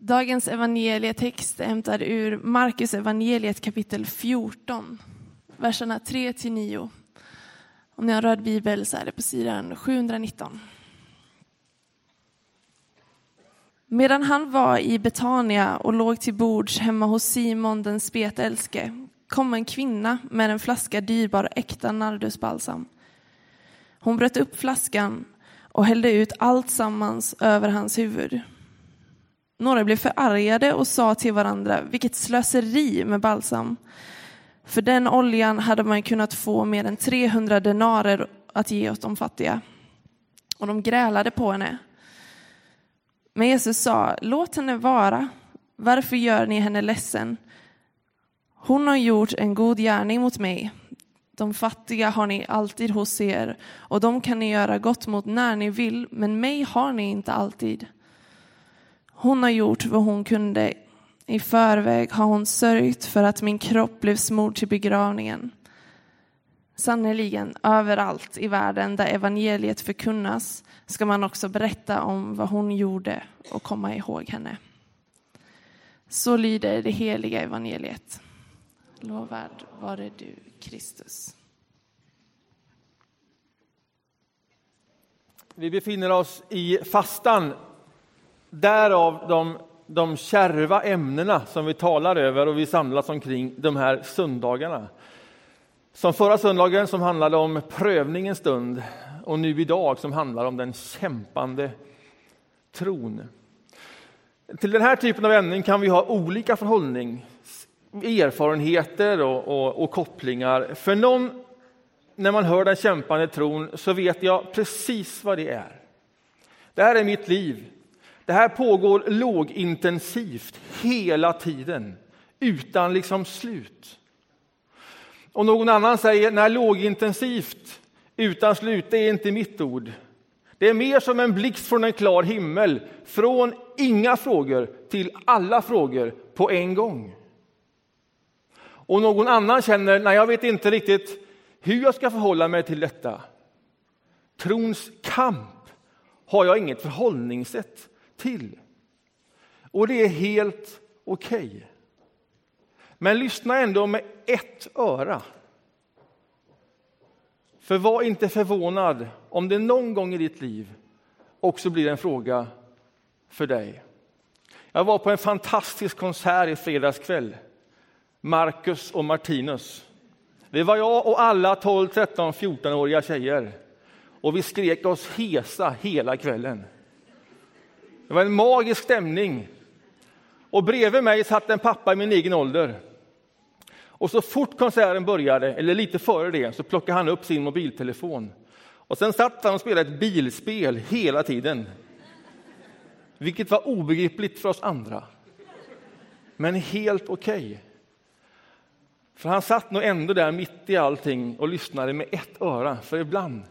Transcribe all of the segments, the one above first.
Dagens evangelietext är hämtad ur Markus evangeliet kapitel 14, verserna 3 till 9. Om ni har röd bibel så är det på sidan 719. Medan han var i Betania och låg till bords hemma hos Simon den spetälske kom en kvinna med en flaska dyrbar äkta nardusbalsam. Hon bröt upp flaskan och hällde ut allt sammans över hans huvud. Några blev förargade och sa till varandra, vilket slöseri med balsam. För den oljan hade man kunnat få mer än 300 denarer att ge åt de fattiga. Och de grälade på henne. Men Jesus sa, låt henne vara. Varför gör ni henne ledsen? Hon har gjort en god gärning mot mig. De fattiga har ni alltid hos er och de kan ni göra gott mot när ni vill, men mig har ni inte alltid. Hon har gjort vad hon kunde. I förväg har hon sörjt för att min kropp blev smord till begravningen. Sannerligen, överallt i världen där evangeliet förkunnas ska man också berätta om vad hon gjorde och komma ihåg henne. Så lyder det heliga evangeliet. Lovad vare du, Kristus. Vi befinner oss i fastan Därav de, de kärva ämnena som vi talar över och vi samlas omkring de här söndagarna. Som förra söndagen som handlade om prövningens stund och nu idag som handlar om den kämpande tron. Till den här typen av ämnen kan vi ha olika förhållning, erfarenheter och, och, och kopplingar. För någon, när man hör den kämpande tron, så vet jag precis vad det är. Det här är mitt liv. Det här pågår lågintensivt hela tiden, utan liksom slut. Och någon annan säger, nej lågintensivt utan slut, det är inte mitt ord. Det är mer som en blixt från en klar himmel, från inga frågor till alla frågor på en gång. Och någon annan känner, nej jag vet inte riktigt hur jag ska förhålla mig till detta. Trons kamp har jag inget förhållningssätt till. Och det är helt okej. Okay. Men lyssna ändå med ett öra. För var inte förvånad om det någon gång i ditt liv också blir en fråga för dig. Jag var på en fantastisk konsert i fredags kväll. Marcus och Martinus. Det var jag och alla 12, 13, 14-åriga tjejer. Och vi skrek oss hesa hela kvällen. Det var en magisk stämning. Och bredvid mig satt en pappa i min egen ålder. Och så fort konserten började, eller lite före det, så plockade han upp sin mobiltelefon. Och sen satt han och spelade ett bilspel hela tiden. Vilket var obegripligt för oss andra. Men helt okej. Okay. För han satt nog ändå där mitt i allting och lyssnade med ett öra. För ibland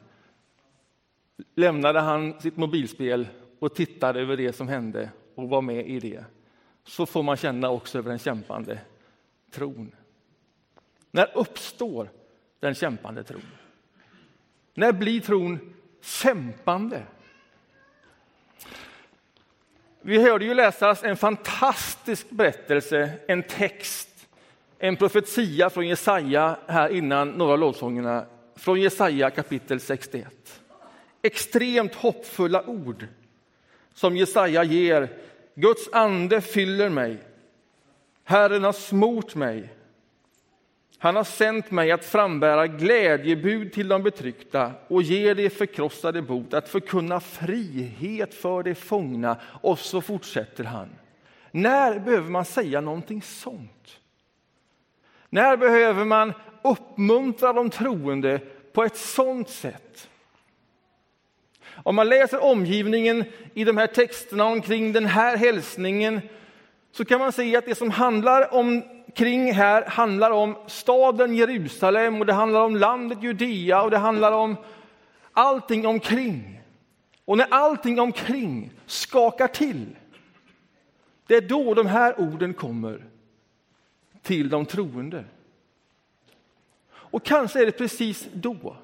lämnade han sitt mobilspel och tittade över det som hände och var med i det. Så får man känna också över den kämpande tron. När uppstår den kämpande tron? När blir tron kämpande? Vi hörde ju läsas en fantastisk berättelse, en text, en profetia från Jesaja här innan några av lovsångerna, från Jesaja kapitel 61. Extremt hoppfulla ord som Jesaja ger. Guds ande fyller mig. Herren har smort mig. Han har sänt mig att frambära glädjebud till de betryckta och ge de förkrossade bot, att förkunna frihet för de fångna. Och så fortsätter han. När behöver man säga någonting sånt? När behöver man uppmuntra de troende på ett sånt sätt? Om man läser omgivningen i de här texterna omkring den här hälsningen så kan man se att det som handlar om kring här handlar om staden Jerusalem och det handlar om landet Judea och det handlar om allting omkring. Och när allting omkring skakar till, det är då de här orden kommer till de troende. Och kanske är det precis då,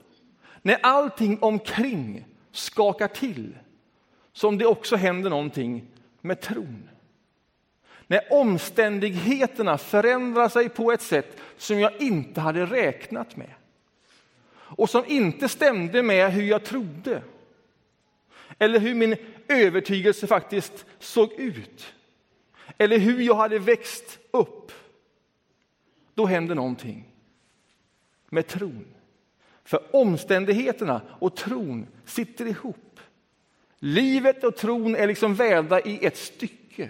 när allting omkring skakar till som det också händer någonting med tron. När omständigheterna förändrar sig på ett sätt som jag inte hade räknat med och som inte stämde med hur jag trodde eller hur min övertygelse faktiskt såg ut eller hur jag hade växt upp. Då händer någonting med tron. För omständigheterna och tron sitter ihop. Livet och tron är liksom vävda i ett stycke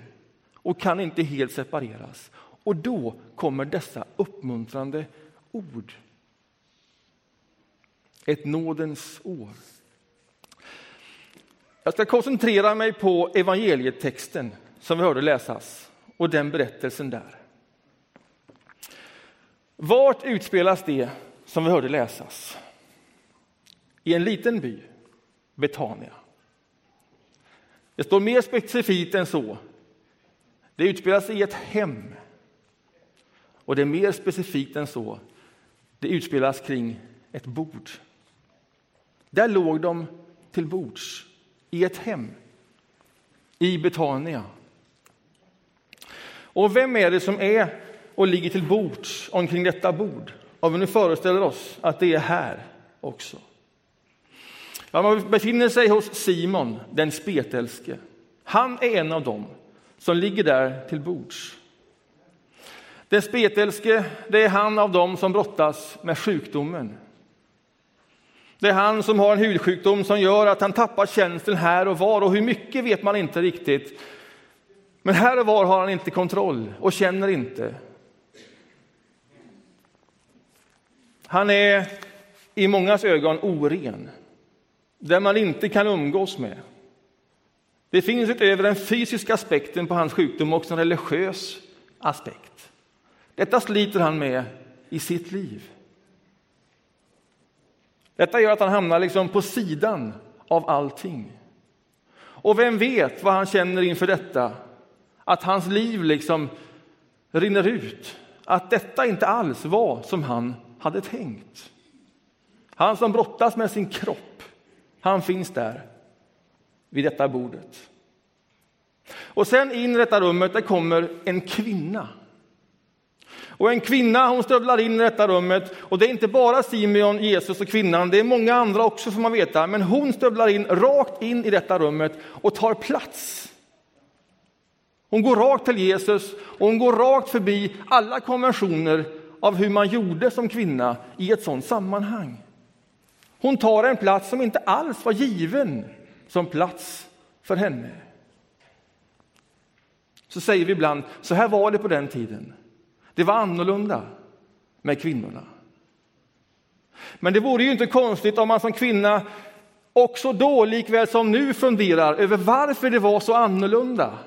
och kan inte helt separeras. Och då kommer dessa uppmuntrande ord. Ett nådens år. Jag ska koncentrera mig på evangelietexten som vi hörde läsas och den berättelsen där. Vart utspelas det som vi hörde läsas? I en liten by, Betania. Det står mer specifikt än så. Det utspelas i ett hem. Och det är mer specifikt än så. Det utspelas kring ett bord. Där låg de till bords i ett hem i Betania. Och vem är det som är och ligger till bords omkring detta bord? Om vi nu föreställer oss att det är här också. Man befinner sig hos Simon, den spetälske. Han är en av dem som ligger där till bords. Den spetälske, det är han av dem som brottas med sjukdomen. Det är han som har en hudsjukdom som gör att han tappar känseln här och var och hur mycket vet man inte riktigt. Men här och var har han inte kontroll och känner inte. Han är i mångas ögon oren, där man inte kan umgås med. Det finns utöver den fysiska aspekten på hans sjukdom också en religiös aspekt. Detta sliter han med i sitt liv. Detta gör att han hamnar liksom på sidan av allting. Och vem vet vad han känner inför detta? Att hans liv liksom rinner ut. Att detta inte alls var som han hade tänkt. Han som brottas med sin kropp, han finns där vid detta bordet. Och sen in i detta rummet där kommer en kvinna och en kvinna hon stövlar in i detta rummet och det är inte bara Simeon, Jesus och kvinnan, det är många andra också får man veta, men hon stövlar in rakt in i detta rummet och tar plats. Hon går rakt till Jesus och hon går rakt förbi alla konventioner av hur man gjorde som kvinna i ett sådant sammanhang. Hon tar en plats som inte alls var given som plats för henne. Så säger vi ibland, så här var det på den tiden. Det var annorlunda med kvinnorna. Men det vore ju inte konstigt om man som kvinna också då, likväl som nu, funderar över varför det var så annorlunda.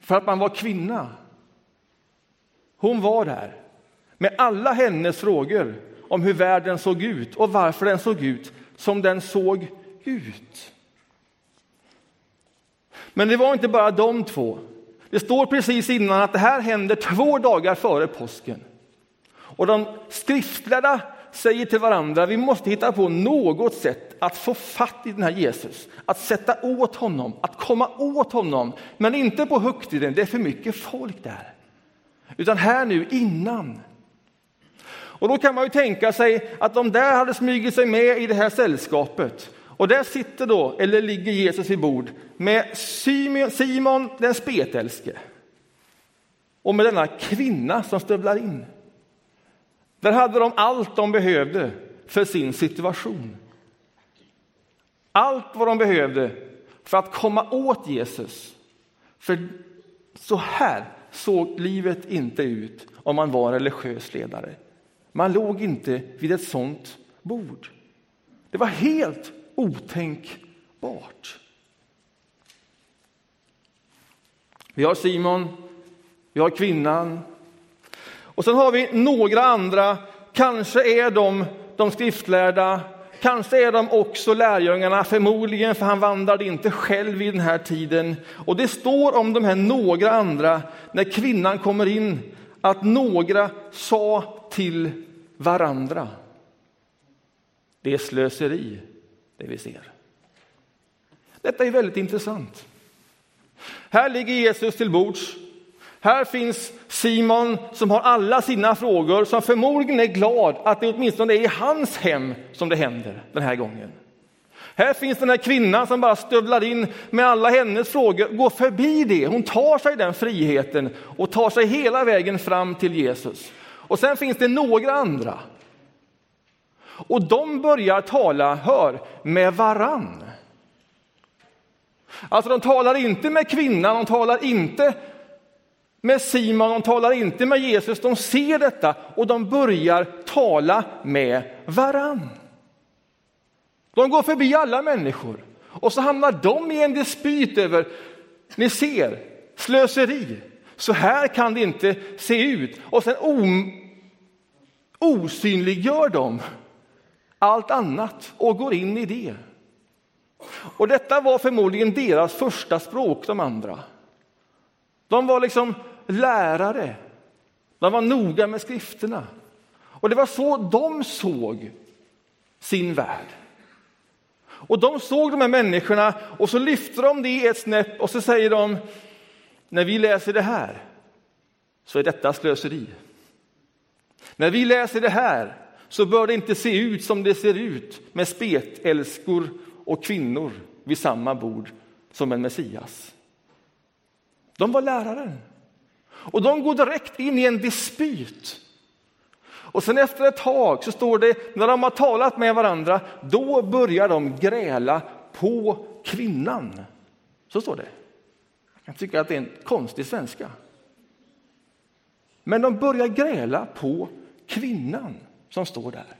För att man var kvinna. Hon var där med alla hennes frågor om hur världen såg ut och varför den såg ut som den såg ut. Men det var inte bara de två det står precis innan att det här händer två dagar före påsken. Och de skriftlärda säger till varandra, vi måste hitta på något sätt att få fatt i den här Jesus, att sätta åt honom, att komma åt honom, men inte på högtiden, det är för mycket folk där. Utan här nu innan. Och då kan man ju tänka sig att de där hade smugit sig med i det här sällskapet och där sitter då, eller ligger Jesus vid bord med Simon den spetälske och med denna kvinna som stövlar in. Där hade de allt de behövde för sin situation. Allt vad de behövde för att komma åt Jesus. För så här såg livet inte ut om man var religiös ledare. Man låg inte vid ett sånt bord. Det var helt otänkbart. Vi har Simon, vi har kvinnan och sen har vi några andra. Kanske är de de skriftlärda, kanske är de också lärjungarna, förmodligen för han vandrade inte själv i den här tiden. Och det står om de här några andra när kvinnan kommer in att några sa till varandra. Det är slöseri det vi ser. Detta är väldigt intressant. Här ligger Jesus till bords. Här finns Simon som har alla sina frågor, som förmodligen är glad att det åtminstone är i hans hem som det händer den här gången. Här finns den här kvinnan som bara stövlar in med alla hennes frågor, går förbi det. Hon tar sig den friheten och tar sig hela vägen fram till Jesus. Och sen finns det några andra. Och de börjar tala, hör, med varann. Alltså de talar inte med kvinnan, de talar inte med Simon, de talar inte med Jesus. De ser detta och de börjar tala med varann. De går förbi alla människor och så hamnar de i en dispyt över, ni ser, slöseri. Så här kan det inte se ut. Och sen osynliggör de allt annat och går in i det. Och detta var förmodligen deras första språk, de andra. De var liksom lärare. De var noga med skrifterna. Och det var så de såg sin värld. Och de såg de här människorna och så lyfter de det ett snäpp och så säger de, när vi läser det här så är detta slöseri. När vi läser det här så bör det inte se ut som det ser ut med spetälskor och kvinnor vid samma bord som en Messias. De var läraren. Och de går direkt in i en dispyt. Och sen efter ett tag så står det, när de har talat med varandra, då börjar de gräla på kvinnan. Så står det. Jag tycker att det är en konstig svenska. Men de börjar gräla på kvinnan som står där.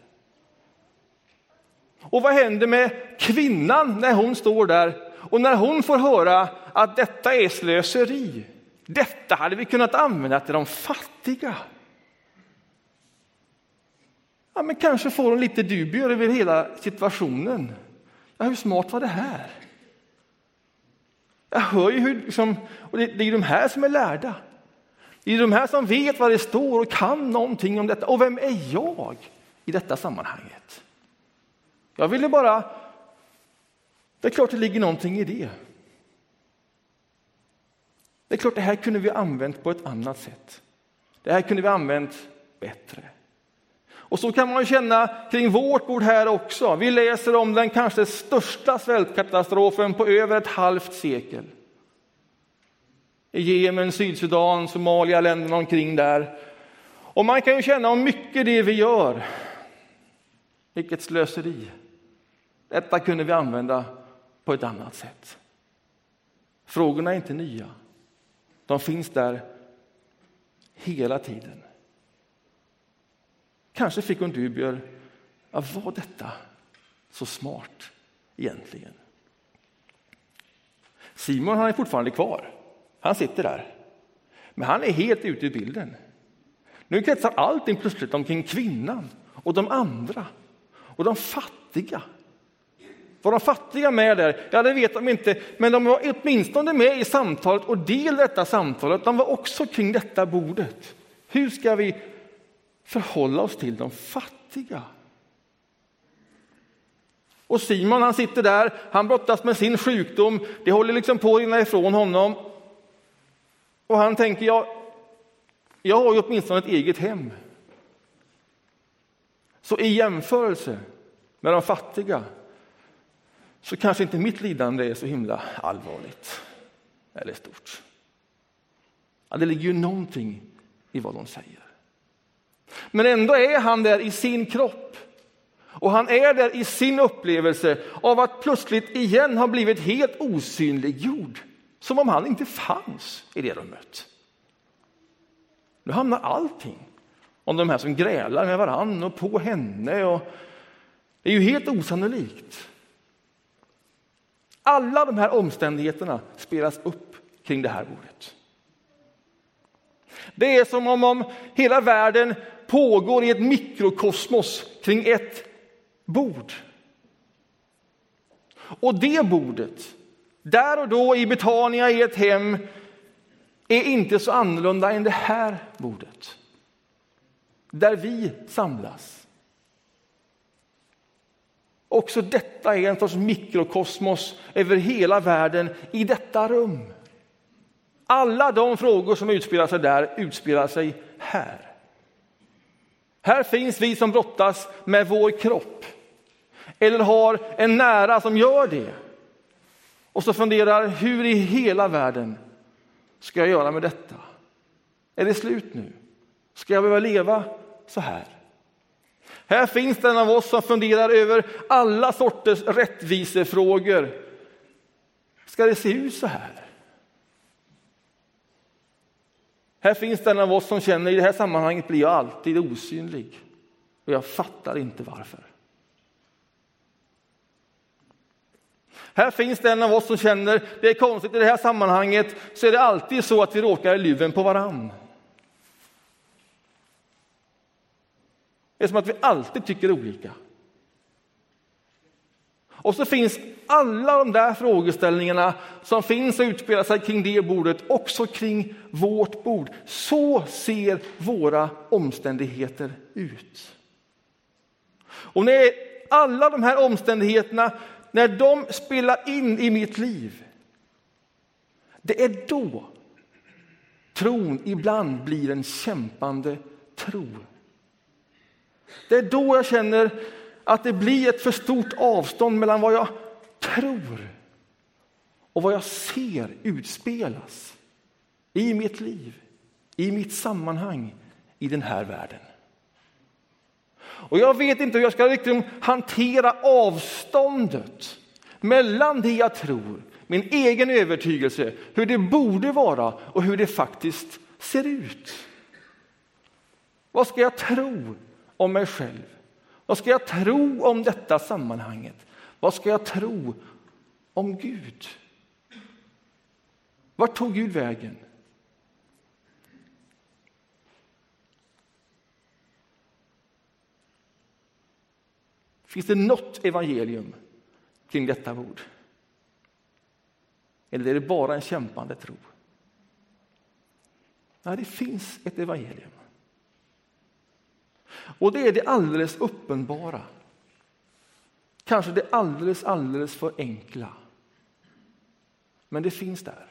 Och vad händer med kvinnan när hon står där och när hon får höra att detta är slöseri? Detta hade vi kunnat använda till de fattiga. Ja, men kanske får hon lite dubier över hela situationen. Ja, hur smart var det här? Jag hör ju hur, liksom, och det, det är de här som är lärda. Det är de här som vet vad det står och kan någonting om detta. Och vem är jag i detta sammanhanget? Jag ville bara... Det är klart det ligger någonting i det. Det är klart det här kunde vi använt på ett annat sätt. Det här kunde vi använt bättre. Och så kan man känna kring vårt bord här också. Vi läser om den kanske största svältkatastrofen på över ett halvt sekel. I Jemen, Sydsudan, Somalia, länderna omkring där. Och man kan ju känna om mycket det vi gör. Vilket slöseri. Detta kunde vi använda på ett annat sätt. Frågorna är inte nya. De finns där hela tiden. Kanske fick hon dubier. Ja, var detta så smart egentligen? Simon han är fortfarande kvar. Han sitter där. Men han är helt ute ur bilden. Nu kretsar allting plötsligt omkring kvinnan och de andra och de fattiga. Var de fattiga med där? Ja, det vet de inte, men de var åtminstone med i samtalet och del detta samtalet. De var också kring detta bordet. Hur ska vi förhålla oss till de fattiga? Och Simon han sitter där, han brottas med sin sjukdom, det håller liksom på att rinna ifrån honom. Och han tänker, jag, jag har ju åtminstone ett eget hem. Så i jämförelse med de fattiga så kanske inte mitt lidande är så himla allvarligt eller stort. Ja, det ligger ju någonting i vad de säger. Men ändå är han där i sin kropp och han är där i sin upplevelse av att plötsligt igen ha blivit helt osynliggjord. Som om han inte fanns i det rummet. Nu hamnar allting om de här som grälar med varann och på henne. Och det är ju helt osannolikt. Alla de här omständigheterna spelas upp kring det här bordet. Det är som om, om hela världen pågår i ett mikrokosmos kring ett bord. Och det bordet, där och då i Betania i ett hem, är inte så annorlunda än det här bordet. Där vi samlas. Också detta är en sorts mikrokosmos över hela världen i detta rum. Alla de frågor som utspelar sig där utspelar sig här. Här finns vi som brottas med vår kropp eller har en nära som gör det och så funderar hur i hela världen ska jag göra med detta? Är det slut nu? Ska jag behöva leva så här? Här finns den av oss som funderar över alla sorters rättvisefrågor. Ska det se ut så här? Här finns den av oss som känner i det här sammanhanget blir jag alltid osynlig och jag fattar inte varför. Här finns den av oss som känner det är konstigt i det här sammanhanget så är det alltid så att vi råkar i luven på varann. Det är som att vi alltid tycker olika. Och så finns alla de där frågeställningarna som finns och utspelar sig kring det bordet också kring vårt bord. Så ser våra omständigheter ut. Och när alla de här omständigheterna, när de spelar in i mitt liv, det är då tron ibland blir en kämpande tro. Det är då jag känner att det blir ett för stort avstånd mellan vad jag tror och vad jag ser utspelas i mitt liv, i mitt sammanhang, i den här världen. Och jag vet inte hur jag ska liksom hantera avståndet mellan det jag tror, min egen övertygelse, hur det borde vara och hur det faktiskt ser ut. Vad ska jag tro om mig själv? Vad ska jag tro om detta sammanhanget? Vad ska jag tro om Gud? Vart tog Gud vägen? Finns det något evangelium kring detta ord? Eller är det bara en kämpande tro? Nej, det finns ett evangelium. Och det är det alldeles uppenbara. Kanske det alldeles, alldeles för enkla. Men det finns där.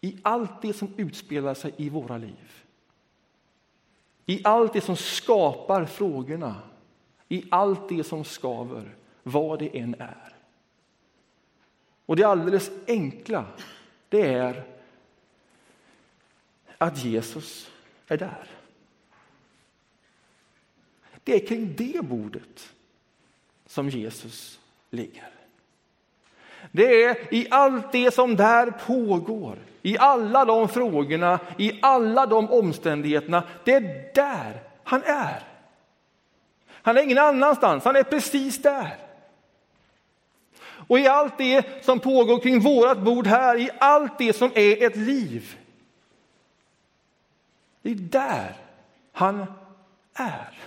I allt det som utspelar sig i våra liv. I allt det som skapar frågorna. I allt det som skaver, vad det än är. Och det alldeles enkla, det är att Jesus är där. Det är kring det bordet som Jesus ligger. Det är i allt det som där pågår, i alla de frågorna, i alla de omständigheterna. Det är där han är. Han är ingen annanstans, han är precis där. Och i allt det som pågår kring vårt bord här, i allt det som är ett liv. Det är där han är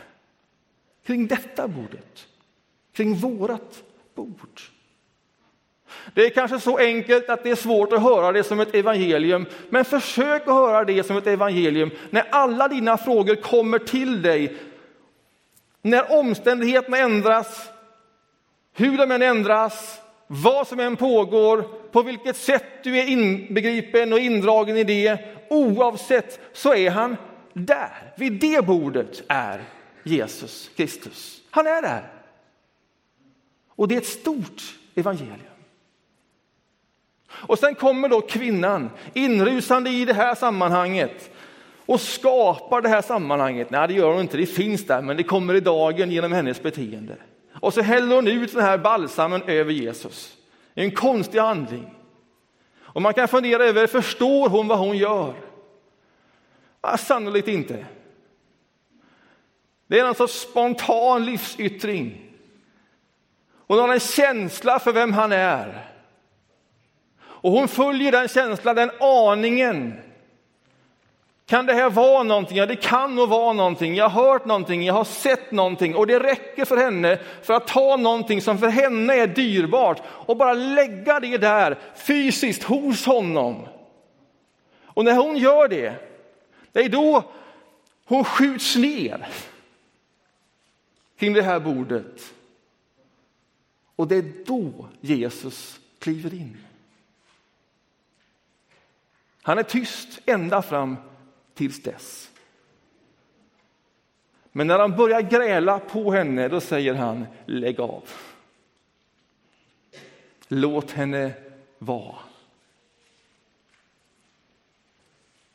kring detta bordet, kring vårat bord. Det är kanske så enkelt att det är svårt att höra det som ett evangelium, men försök att höra det som ett evangelium när alla dina frågor kommer till dig. När omständigheterna ändras, hur de än ändras, vad som än pågår, på vilket sätt du är inbegripen och indragen i det, oavsett så är han där. Vid det bordet är Jesus Kristus. Han är där. Och det är ett stort evangelium. Och sen kommer då kvinnan inrusande i det här sammanhanget och skapar det här sammanhanget. Nej, det gör hon inte, det finns där, men det kommer i dagen genom hennes beteende. Och så häller hon ut den här balsamen över Jesus. Det är en konstig handling. Och man kan fundera över, förstår hon vad hon gör? Ja, sannolikt inte. Det är en sorts spontan livsyttring. Hon har en känsla för vem han är. Och hon följer den känslan, den aningen. Kan det här vara någonting? Ja, det kan nog vara någonting. Jag har hört någonting, jag har sett någonting och det räcker för henne för att ta någonting som för henne är dyrbart och bara lägga det där fysiskt hos honom. Och när hon gör det, det är då hon skjuts ner kring det här bordet. Och det är då Jesus kliver in. Han är tyst ända fram tills dess. Men när han börjar gräla på henne, då säger han lägg av. Låt henne vara.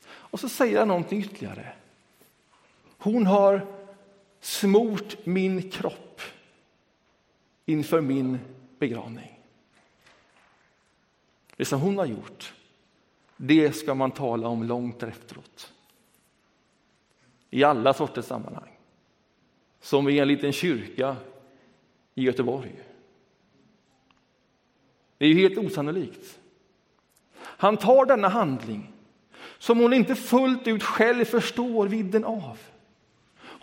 Och så säger han någonting ytterligare. Hon har smort min kropp inför min begravning. Det som hon har gjort, det ska man tala om långt efteråt. I alla sorters sammanhang. Som i en liten kyrka i Göteborg. Det är ju helt osannolikt. Han tar denna handling som hon inte fullt ut själv förstår vidden av.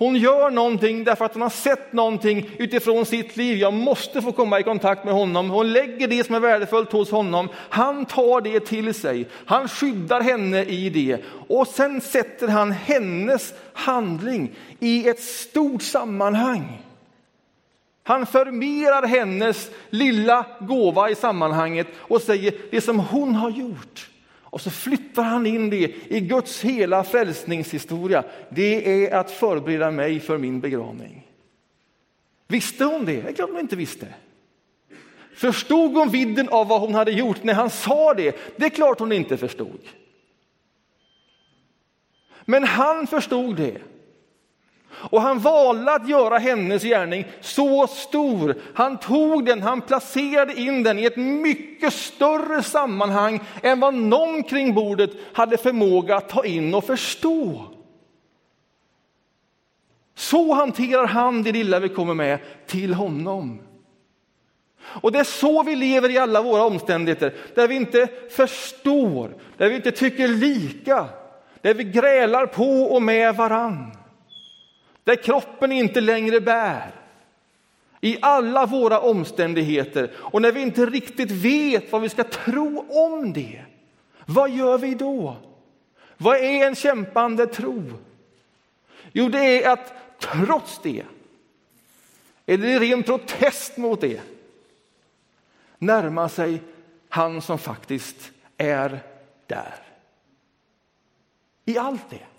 Hon gör någonting därför att hon har sett någonting utifrån sitt liv. Jag måste få komma i kontakt med honom. Hon lägger det som är värdefullt hos honom. Han tar det till sig. Han skyddar henne i det. Och sen sätter han hennes handling i ett stort sammanhang. Han förmerar hennes lilla gåva i sammanhanget och säger det som hon har gjort. Och så flyttar han in det i Guds hela frälsningshistoria. Det är att förbereda mig för min begravning. Visste hon det? Det är klart hon inte visste. Förstod hon vidden av vad hon hade gjort när han sa det? Det är klart hon inte förstod. Men han förstod det. Och han valde att göra hennes gärning så stor. Han tog den, han placerade in den i ett mycket större sammanhang än vad någon kring bordet hade förmåga att ta in och förstå. Så hanterar han det lilla vi kommer med till honom. Och det är så vi lever i alla våra omständigheter, där vi inte förstår, där vi inte tycker lika, där vi grälar på och med varann. Där kroppen inte längre bär. I alla våra omständigheter. Och när vi inte riktigt vet vad vi ska tro om det, vad gör vi då? Vad är en kämpande tro? Jo, det är att trots det, eller i ren protest mot det, närma sig han som faktiskt är där. I allt det.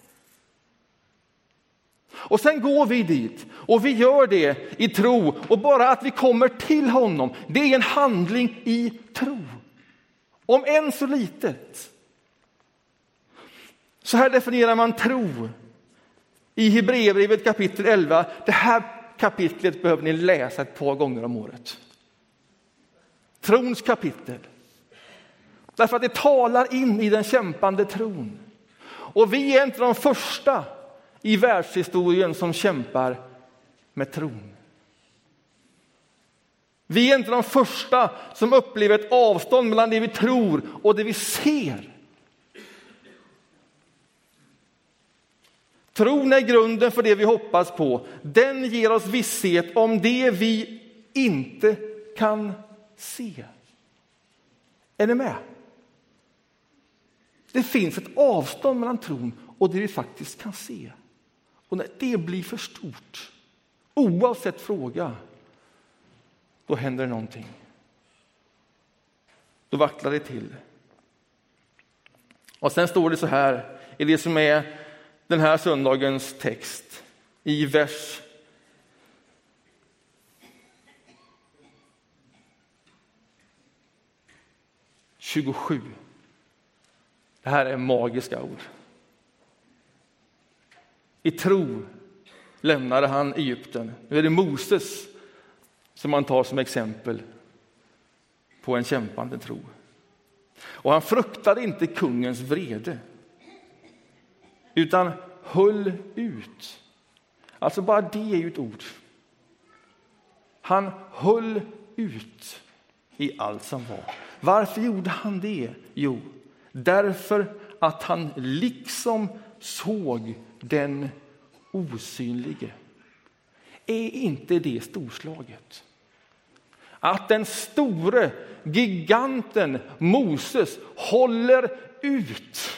Och sen går vi dit och vi gör det i tro och bara att vi kommer till honom, det är en handling i tro. Om än så litet. Så här definierar man tro i Hebreerbrevet kapitel 11. Det här kapitlet behöver ni läsa ett par gånger om året. Trons kapitel. Därför att det talar in i den kämpande tron. Och vi är inte de första i världshistorien som kämpar med tron. Vi är inte de första som upplever ett avstånd mellan det vi tror och det vi ser. Tron är grunden för det vi hoppas på. Den ger oss visshet om det vi inte kan se. Är ni med? Det finns ett avstånd mellan tron och det vi faktiskt kan se. Och när det blir för stort, oavsett fråga, då händer det någonting. Då vacklar det till. Och sen står det så här i det som är den här söndagens text i vers Tjugosju. Det här är magiska ord. I tro lämnade han Egypten. Nu är det Moses som man tar som exempel på en kämpande tro. Och han fruktade inte kungens vrede, utan höll ut. Alltså bara det är ju ett ord. Han höll ut i allt som var. Varför gjorde han det? Jo, därför att han liksom såg den osynlige. Är inte det storslaget? Att den store giganten Moses håller ut.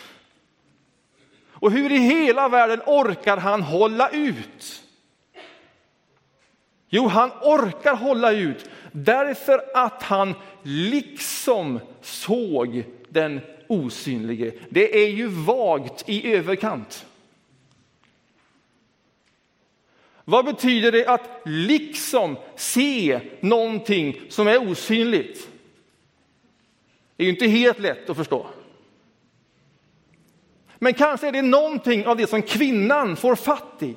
Och hur i hela världen orkar han hålla ut? Jo, han orkar hålla ut därför att han liksom såg den osynlige. Det är ju vagt i överkant. Vad betyder det att liksom se någonting som är osynligt? Det är ju inte helt lätt att förstå. Men kanske är det någonting av det som kvinnan får fatt i.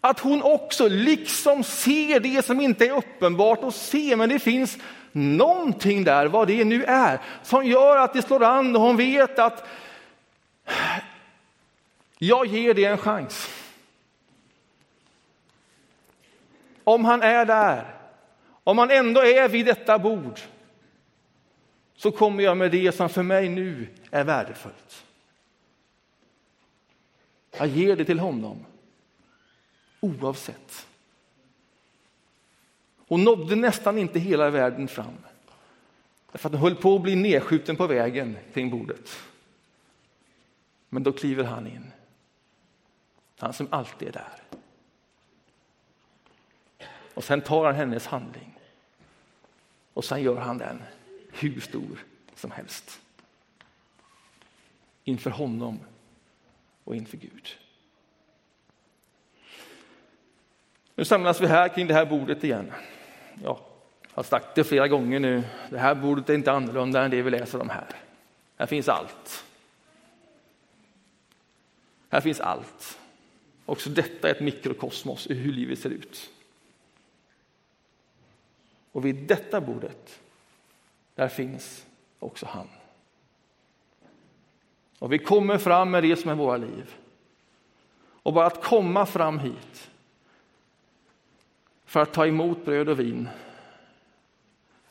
Att hon också liksom ser det som inte är uppenbart att se, men det finns någonting där, vad det nu är, som gör att det slår an och hon vet att jag ger det en chans. Om han är där, om han ändå är vid detta bord, så kommer jag med det som för mig nu är värdefullt. Jag ger det till honom, oavsett. Hon nådde nästan inte hela världen fram. Därför att hon höll på att bli nedskjuten på vägen kring bordet. Men då kliver han in. Han som alltid är där. Och sen tar han hennes handling. Och sen gör han den hur stor som helst. Inför honom och inför Gud. Nu samlas vi här kring det här bordet igen. Ja, jag har sagt det flera gånger nu. Det här bordet är inte annorlunda än det vi läser om här. Här finns allt. Här finns allt. Också detta är ett mikrokosmos i hur livet ser ut. Och vid detta bordet, där finns också han. Och vi kommer fram med det som är våra liv. Och bara att komma fram hit för att ta emot bröd och vin,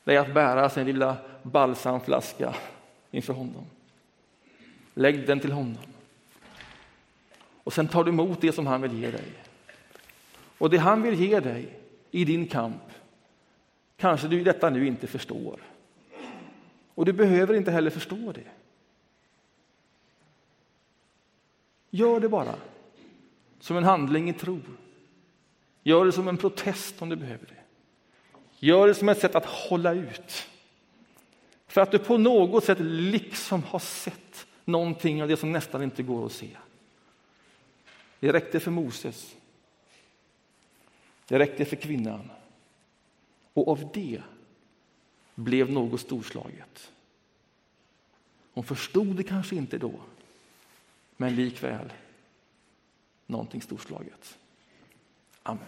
det är att bära sin lilla balsamflaska inför honom. Lägg den till honom. Och sen tar du emot det som han vill ge dig. Och det han vill ge dig i din kamp kanske du detta nu inte förstår. Och du behöver inte heller förstå det. Gör det bara som en handling i tro. Gör det som en protest om du behöver det. Gör det som ett sätt att hålla ut. För att du på något sätt liksom har sett någonting av det som nästan inte går att se. Det räckte för Moses. Det räckte för kvinnan. Och av det blev något storslaget. Hon förstod det kanske inte då, men likväl någonting storslaget. Amen.